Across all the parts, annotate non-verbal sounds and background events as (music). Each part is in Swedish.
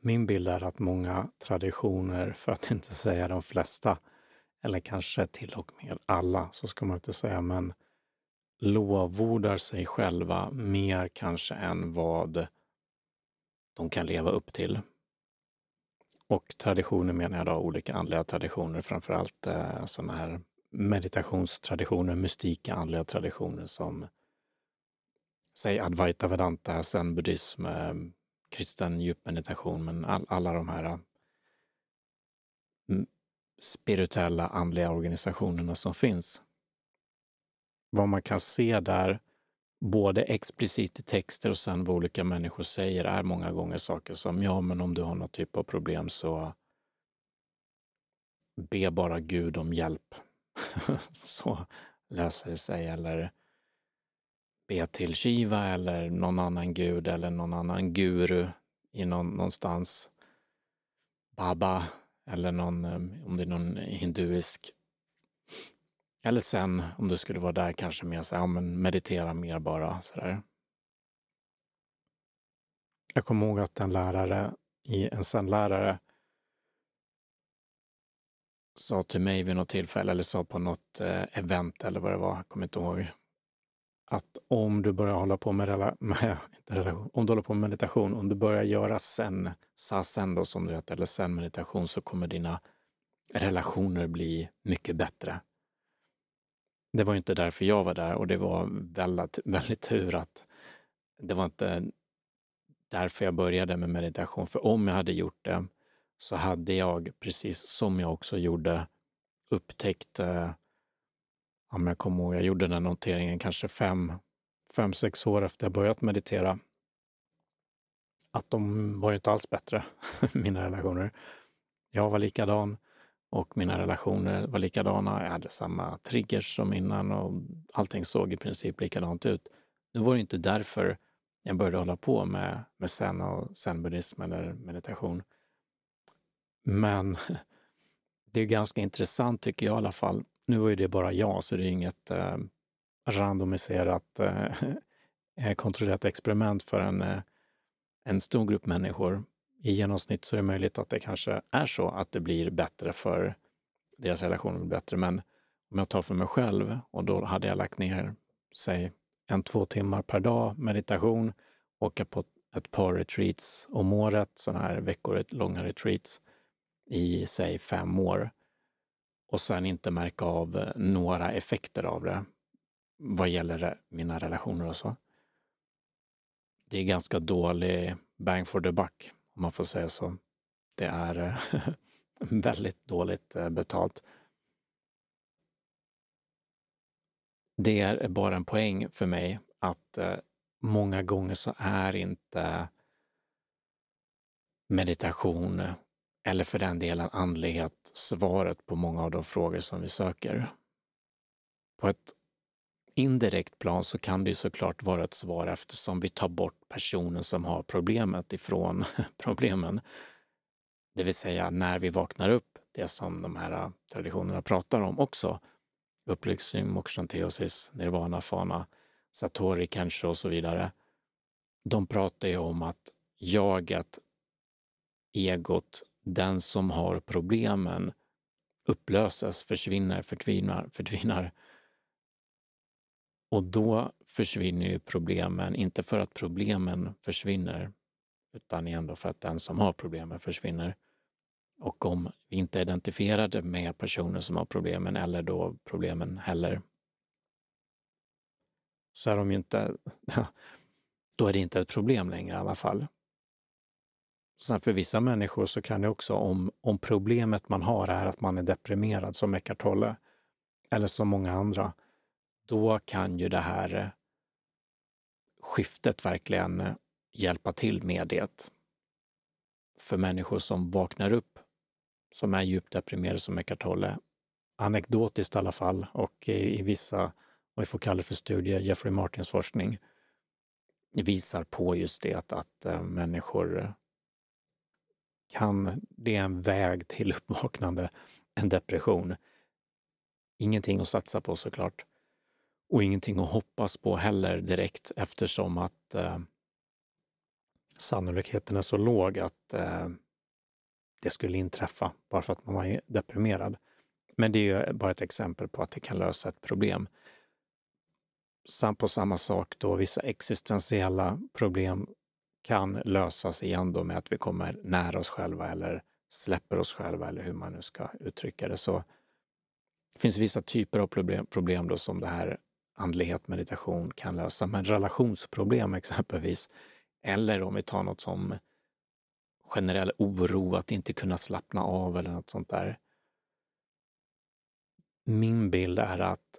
min bild är att många traditioner, för att inte säga de flesta, eller kanske till och med alla, så ska man inte säga, men lovordar sig själva mer kanske än vad de kan leva upp till. Och traditioner menar jag då olika andliga traditioner, framförallt eh, sådana här meditationstraditioner, mystika andliga traditioner som säg Advaita Vedanta, zen-buddhism, eh, kristen djupmeditation, men all, alla de här mm, spirituella andliga organisationerna som finns. Vad man kan se där, både explicit i texter och sen vad olika människor säger, är många gånger saker som ja, men om du har någon typ av problem så be bara Gud om hjälp. (laughs) så löser det sig. Eller be till Shiva eller någon annan gud eller någon annan guru i någon, någonstans. Baba eller någon, um, om det är någon hinduisk. Eller sen, om du skulle vara där, kanske mer så ja, men meditera mer bara sådär. Jag kommer ihåg att en lärare, en zen-lärare, sa till mig vid något tillfälle, eller sa på något eh, event eller vad det var, jag kommer inte ihåg, att om du börjar hålla på med, (laughs) med relation, om du håller på med meditation, om du börjar göra sen, sasen då som det heter, eller sen meditation, så kommer dina relationer bli mycket bättre. Det var inte därför jag var där och det var väldigt, (laughs) väldigt tur att det var inte därför jag började med meditation. För om jag hade gjort det så hade jag, precis som jag också gjorde, upptäckt eh, om jag kommer ihåg, jag gjorde den noteringen kanske fem, fem, sex år efter jag börjat meditera, att de var ju inte alls bättre, (laughs) mina relationer. Jag var likadan och mina relationer var likadana. Jag hade samma triggers som innan och allting såg i princip likadant ut. Nu var det inte därför jag började hålla på med, med zen och zenbuddhism eller meditation. Men (laughs) det är ganska intressant tycker jag i alla fall nu var ju det bara jag, så det är inget eh, randomiserat, eh, (laughs) eh, kontrollerat experiment för en, eh, en stor grupp människor. I genomsnitt så är det möjligt att det kanske är så att det blir bättre för deras relationer blir bättre. Men om jag tar för mig själv och då hade jag lagt ner, säg en, två timmar per dag meditation, åka på ett par retreats om året, sådana här veckor långa retreats i, säg fem år och sen inte märka av eh, några effekter av det vad gäller eh, mina relationer och så. Det är ganska dålig bang for the buck, om man får säga så. Det är eh, (laughs) väldigt dåligt betalt. Det är bara en poäng för mig att många gånger så är inte meditation eller för den delen andlighet, svaret på många av de frågor som vi söker. På ett indirekt plan så kan det ju såklart vara ett svar eftersom vi tar bort personen som har problemet ifrån (laughs) problemen. Det vill säga när vi vaknar upp, det som de här traditionerna pratar om också, upplysning, mokshanteosis, nirvana, fana, satori, kanske och så vidare. De pratar ju om att jaget, egot, den som har problemen upplöses, försvinner, förtvinar, (laughs) förtvinar. Och då försvinner ju problemen, inte för att problemen försvinner, utan ändå för att den som har problemen försvinner. Och om vi inte är identifierade med personer som har problemen eller då problemen heller, så är de ju inte, (laughs) då är det inte ett problem längre i alla fall. Sen för vissa människor så kan det också, om, om problemet man har är att man är deprimerad som Eckart Tolle, eller som många andra, då kan ju det här eh, skiftet verkligen eh, hjälpa till med det. För människor som vaknar upp, som är djupt deprimerade som Eckart Tolle, anekdotiskt i alla fall, och i, i vissa, vad vi får kalla det för studier, Jeffrey Martins forskning, visar på just det att, att äh, människor kan det är en väg till uppvaknande, en depression. Ingenting att satsa på såklart. Och ingenting att hoppas på heller direkt eftersom att eh, sannolikheten är så låg att eh, det skulle inträffa bara för att man var deprimerad. Men det är ju bara ett exempel på att det kan lösa ett problem. Samt på samma sak då vissa existentiella problem kan lösas igen då med att vi kommer nära oss själva eller släpper oss själva eller hur man nu ska uttrycka det. Så det finns vissa typer av problem, problem då som det här andlighet, meditation kan lösa. Men relationsproblem exempelvis, eller om vi tar något som generell oro, att inte kunna slappna av eller något sånt där. Min bild är att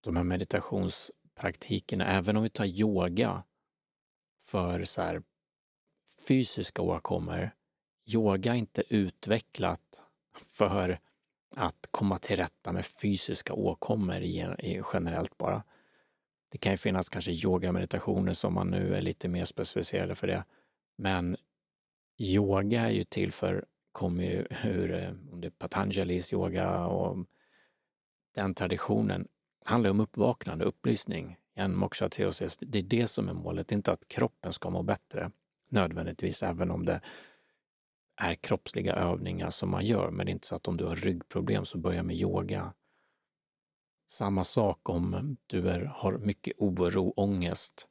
de här meditationspraktikerna, även om vi tar yoga för så här fysiska åkommor, yoga är inte utvecklat för att komma till rätta med fysiska åkommor generellt bara. Det kan ju finnas kanske yogameditationer som man nu är lite mer specificerade för det. Men yoga är ju till för, kommer ju ur, eh, om det är Patanjalis yoga och den traditionen, handlar om uppvaknande, upplysning, en moksha teosis. Det är det som är målet, inte att kroppen ska må bättre nödvändigtvis, även om det är kroppsliga övningar som man gör. Men det är inte så att om du har ryggproblem så börja med yoga. Samma sak om du är, har mycket oro, ångest.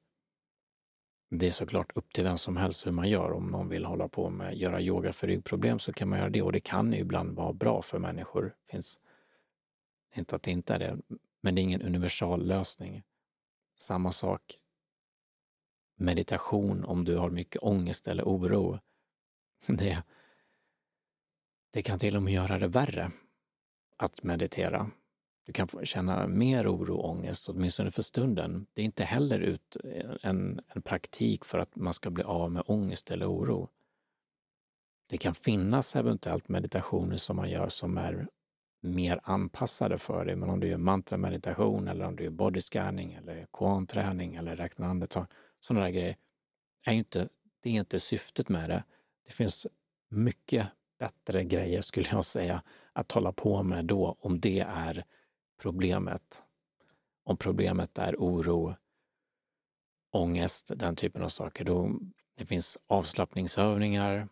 Det är såklart upp till vem som helst hur man gör. Om någon vill hålla på med göra yoga för ryggproblem så kan man göra det och det kan ju ibland vara bra för människor. Det finns inte att det inte är det, men det är ingen universal lösning. Samma sak meditation om du har mycket ångest eller oro. (laughs) Det, det kan till och med göra det värre att meditera. Du kan känna mer oro och ångest, åtminstone för stunden. Det är inte heller ut en, en praktik för att man ska bli av med ångest eller oro. Det kan finnas eventuellt meditationer som man gör som är mer anpassade för det. Men om du gör mantrameditation eller om du gör bodyscanning eller koanträning eller räknar andetag, sådana där grejer, är inte, det är inte syftet med det. Det finns mycket bättre grejer, skulle jag säga, att hålla på med då, om det är problemet. Om problemet är oro, ångest, den typen av saker. Då, det finns avslappningsövningar.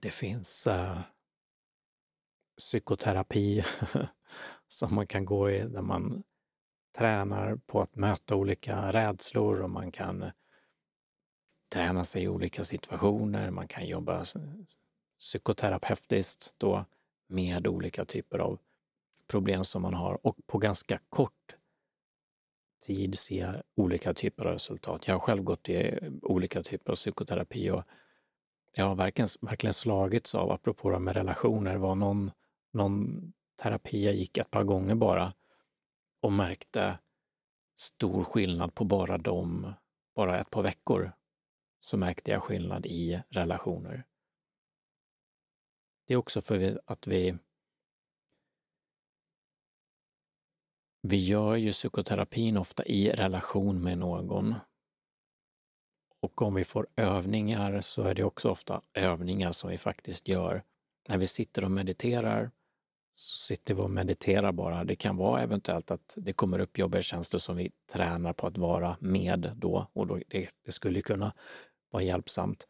Det finns uh, psykoterapi (laughs) som man kan gå i, där man tränar på att möta olika rädslor och man kan eh, träna sig i olika situationer. Man kan jobba psykoterapeutiskt då med olika typer av problem som man har och på ganska kort tid se olika typer av resultat. Jag har själv gått i eh, olika typer av psykoterapi och jag har verkligen, verkligen slagits av, apropå det med relationer, var någon, någon terapi jag gick ett par gånger bara och märkte stor skillnad på bara dem, bara ett par veckor så märkte jag skillnad i relationer. Det är också för att vi Vi gör ju psykoterapin ofta i relation med någon. Och om vi får övningar så är det också ofta övningar som vi faktiskt gör. När vi sitter och mediterar så sitter vi och mediterar bara. Det kan vara eventuellt att det kommer upp jobbiga tjänster som vi tränar på att vara med då och då, det, det skulle kunna vara hjälpsamt.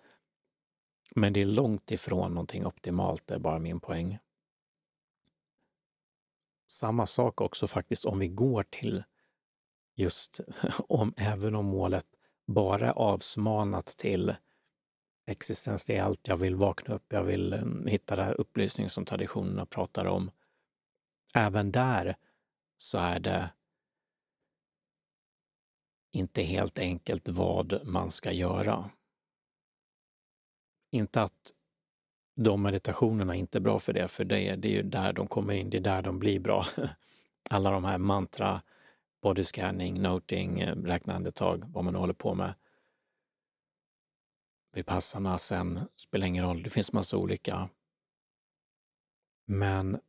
Men det är långt ifrån någonting optimalt, det är bara min poäng. Samma sak också faktiskt om vi går till just (laughs) om, även om målet bara är avsmanat till existentiellt, jag vill vakna upp, jag vill eh, hitta den här upplysning som traditionerna pratar om. Även där så är det inte helt enkelt vad man ska göra. Inte att de meditationerna är inte bra för det, för det, det är ju där de kommer in, det är där de blir bra. (laughs) Alla de här mantra, body scanning, noting, eh, räkna andetag, vad man håller på med. Vipassana sen, spelar ingen roll, det finns massa olika. Men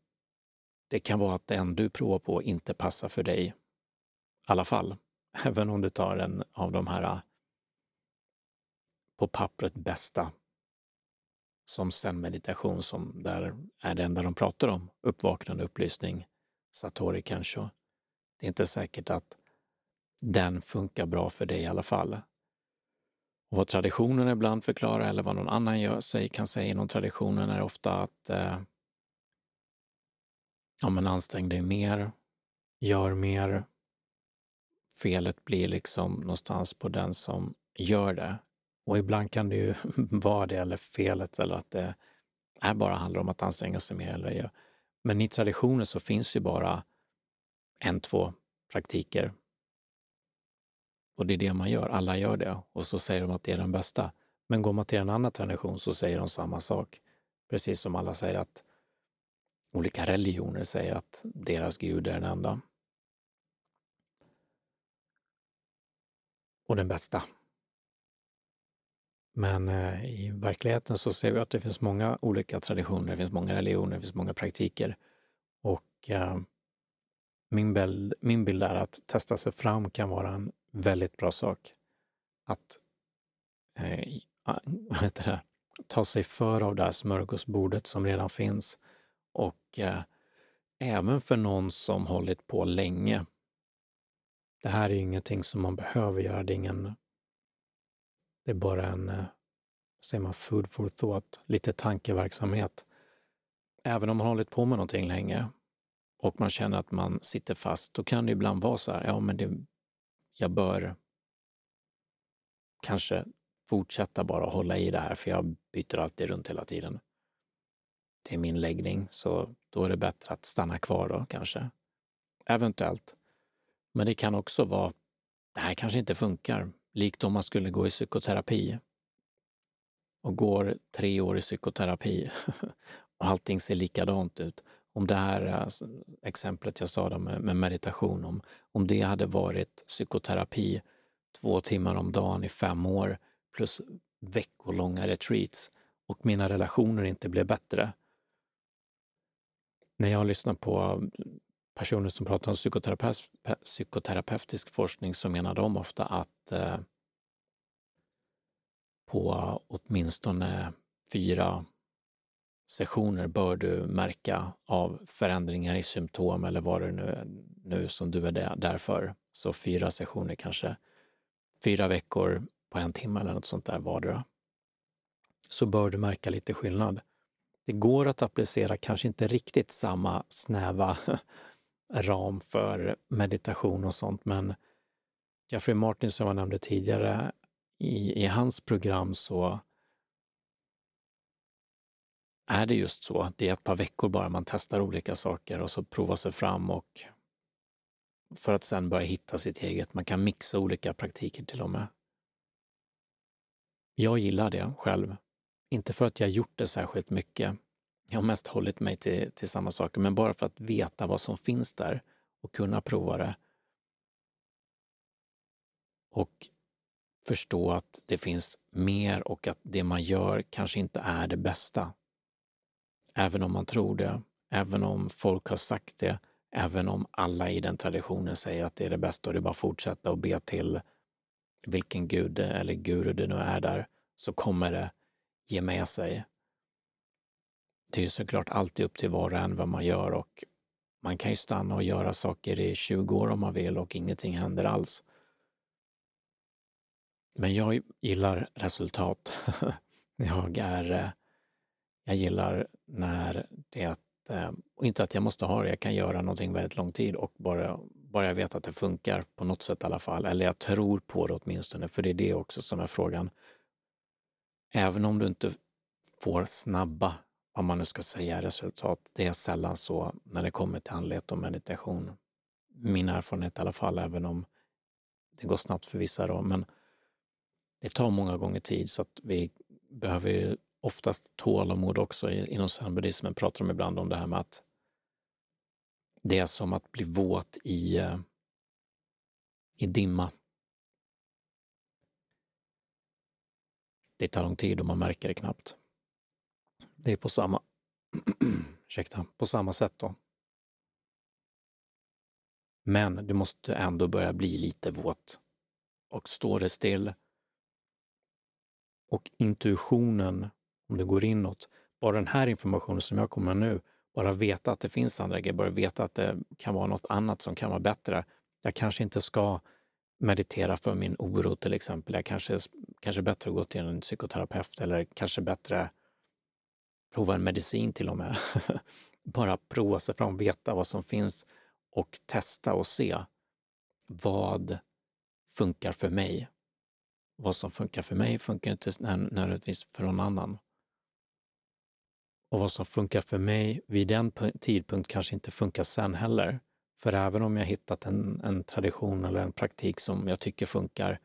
det kan vara att den du provar på inte passar för dig i alla fall. (laughs) Även om du tar en av de här äh, på pappret bästa som sen meditation som där är det enda de pratar om, uppvaknande, upplysning, satori kanske. Det är inte säkert att den funkar bra för dig i alla fall. Och vad traditionen ibland förklarar eller vad någon annan gör, sig, kan säga inom traditionen är ofta att eh, ja, men ansträng dig mer, gör mer. Felet blir liksom någonstans på den som gör det. Och ibland kan det ju (laughs) vara det, eller felet, eller att det är bara handlar om att anstränga sig mer. Eller, men i traditionen så finns ju bara en, två praktiker. Och det är det man gör. Alla gör det. Och så säger de att det är den bästa. Men går man till en annan tradition så säger de samma sak. Precis som alla säger att olika religioner säger att deras gud är den enda. Och den bästa. Men eh, i verkligheten så ser vi att det finns många olika traditioner, det finns många religioner, det finns många praktiker. Och eh, min, bild, min bild är att testa sig fram kan vara en väldigt bra sak. Att eh, (laughs) vad heter det? ta sig för av det här smörgåsbordet som redan finns. Och eh, även för någon som hållit på länge. Det här är ingenting som man behöver göra, det är ingen det är bara en, eh, säger man, food for thought, lite tankeverksamhet. Även om man hållit på med någonting länge och man känner att man sitter fast, då kan det ibland vara så här, ja men det, jag bör kanske fortsätta bara hålla i det här, för jag byter alltid runt hela tiden. Det är min läggning, så då är det bättre att stanna kvar då kanske. Eventuellt. Men det kan också vara, det här kanske inte funkar. Likt om man skulle gå i psykoterapi och går tre år i psykoterapi (laughs) och allting ser likadant ut. Om det här eh, exemplet jag sa med, med meditation, om, om det hade varit psykoterapi två timmar om dagen i fem år plus veckolånga retreats och mina relationer inte blev bättre. När jag lyssnar på eh, personer som pratar om psykoterapeut, psykoterapeutisk forskning så menar de ofta att eh, på åtminstone fyra sessioner bör du märka av förändringar i symptom eller vad det nu är nu som du är där för. Så fyra sessioner kanske, fyra veckor på en timme eller något sånt där vardera. Så bör du märka lite skillnad. Det går att applicera kanske inte riktigt samma snäva (laughs) ram för meditation och sånt. Men Jeffrey Martin som jag nämnde tidigare, i, i hans program så är det just så. Det är ett par veckor bara man testar olika saker och så provar sig fram och för att sen börja hitta sitt eget. Man kan mixa olika praktiker till och med. Jag gillar det själv. Inte för att jag gjort det särskilt mycket, jag har mest hållit mig till, till samma saker, men bara för att veta vad som finns där och kunna prova det. Och förstå att det finns mer och att det man gör kanske inte är det bästa. Även om man tror det, även om folk har sagt det, även om alla i den traditionen säger att det är det bästa och det är bara att fortsätta och be till vilken gud eller guru det nu är där, så kommer det ge med sig det är ju såklart alltid upp till var och en vad man gör och man kan ju stanna och göra saker i 20 år om man vill och ingenting händer alls. Men jag gillar resultat. (laughs) jag är... Eh, jag gillar när det... Eh, och inte att jag måste ha det, jag kan göra någonting väldigt lång tid och bara, bara jag vet att det funkar på något sätt i alla fall. Eller jag tror på det åtminstone, för det är det också som är frågan. Även om du inte får snabba vad man nu ska säga, resultat. Det är sällan så när det kommer till andlighet och meditation. Min erfarenhet i alla fall, även om det går snabbt för vissa då, men det tar många gånger tid så att vi behöver ju oftast tålamod också. Inom zenbuddismen pratar de ibland om det här med att det är som att bli våt i, eh, i dimma. Det tar lång tid och man märker det knappt. Det är på samma, (clears throat) ursäkta, på samma sätt då. Men du måste ändå börja bli lite våt. Och står det still och intuitionen, om det går inåt, bara den här informationen som jag kommer med nu, bara veta att det finns andra grejer, bara veta att det kan vara något annat som kan vara bättre. Jag kanske inte ska meditera för min oro till exempel. Jag kanske kanske bättre att gå till en psykoterapeut eller kanske bättre prova en medicin till och med. (laughs) Bara prova sig fram, veta vad som finns och testa och se vad funkar för mig. Vad som funkar för mig funkar inte nödvändigtvis för någon annan. Och vad som funkar för mig vid den tidpunkt kanske inte funkar sen heller. För även om jag hittat en, en tradition eller en praktik som jag tycker funkar,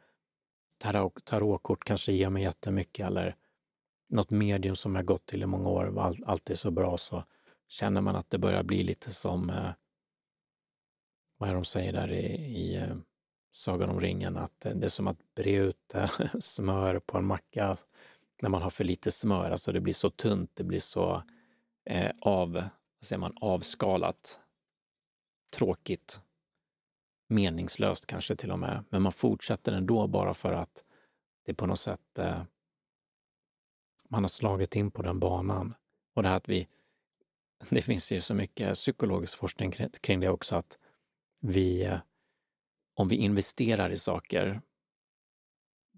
tarot, tarotkort kanske ger mig jättemycket eller något medium som jag gått till i många år var alltid så bra så känner man att det börjar bli lite som, eh, vad är de säger där i, i eh, Sagan om ringen, att det är som att bre ut eh, (laughs) smör på en macka när man har för lite smör. Alltså det blir så tunt, det blir så eh, av, vad säger man, avskalat, tråkigt, meningslöst kanske till och med. Men man fortsätter ändå bara för att det på något sätt eh, man har slagit in på den banan. Och det här att vi, (laughs) det finns ju så mycket psykologisk forskning kring det också, att vi, eh, om vi investerar i saker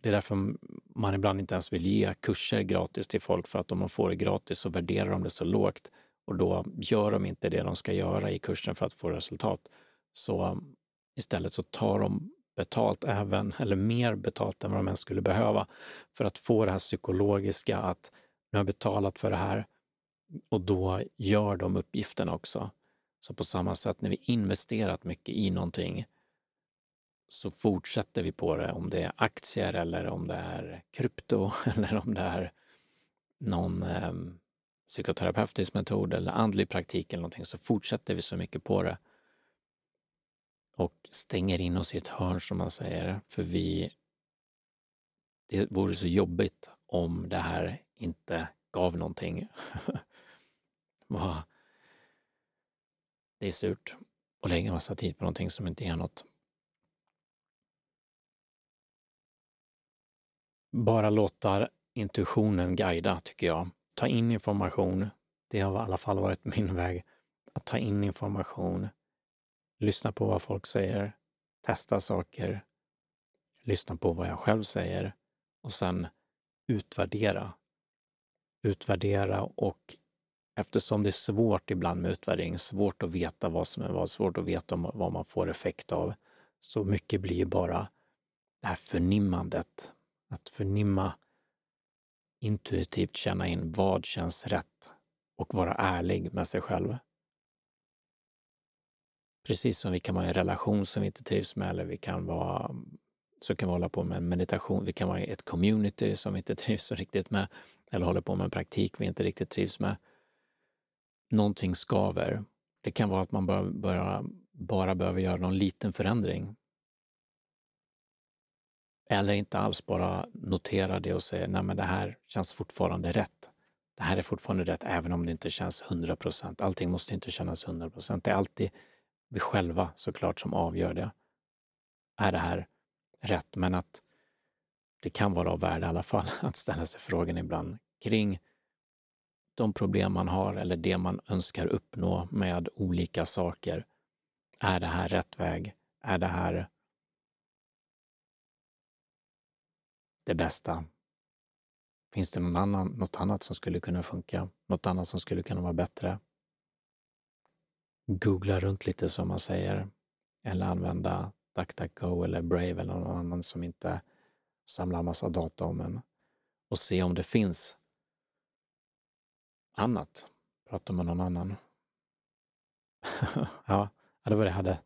det är därför man ibland inte ens vill ge kurser gratis till folk, för att om de får det gratis så värderar de det så lågt och då gör de inte det de ska göra i kursen för att få resultat. Så um, istället så tar de betalt även, eller mer betalt än vad de ens skulle behöva för att få det här psykologiska att nu har jag betalat för det här och då gör de uppgifterna också. Så på samma sätt när vi investerat mycket i någonting så fortsätter vi på det, om det är aktier eller om det är krypto (laughs) eller om det är någon eh, psykoterapeutisk metod eller andlig praktik eller någonting, så fortsätter vi så mycket på det och stänger in oss i ett hörn som man säger, för vi det vore så jobbigt om det här inte gav någonting. (laughs) det är surt att lägga massa tid på någonting som inte ger något. Bara låta intuitionen guida, tycker jag. Ta in information. Det har i alla fall varit min väg. Att ta in information, lyssna på vad folk säger, testa saker, lyssna på vad jag själv säger och sen utvärdera. Utvärdera och eftersom det är svårt ibland med utvärdering, svårt att veta vad som är vad, svårt att veta vad man får effekt av, så mycket blir bara det här förnimmandet att förnimma, intuitivt känna in vad känns rätt och vara ärlig med sig själv. Precis som vi kan vara i en relation som vi inte trivs med eller vi kan vara så kan vi hålla på med meditation. Vi kan vara i ett community som vi inte (laughs) trivs så riktigt med eller håller på med en praktik vi inte riktigt trivs med. Någonting skaver. Det kan vara att man bara, bara, bara behöver göra någon liten förändring eller inte alls bara notera det och säga, nej men det här känns fortfarande rätt. Det här är fortfarande rätt även om det inte känns 100 procent. Allting måste inte kännas 100 procent. Det är alltid vi själva såklart som avgör det. Är det här rätt? Men att det kan vara av värde i alla fall (laughs) att ställa sig frågan ibland kring de problem man har eller det man önskar uppnå med olika saker. Är det här rätt väg? Är det här det bästa? Finns det någon annan, något annat som skulle kunna funka? Något annat som skulle kunna vara bättre? Googla runt lite som man säger. Eller använda DuckDuckGo eller Brave eller någon annan som inte samlar massa data om en. Och se om det finns annat. Prata med någon annan. (laughs) ja, det var det jag hade.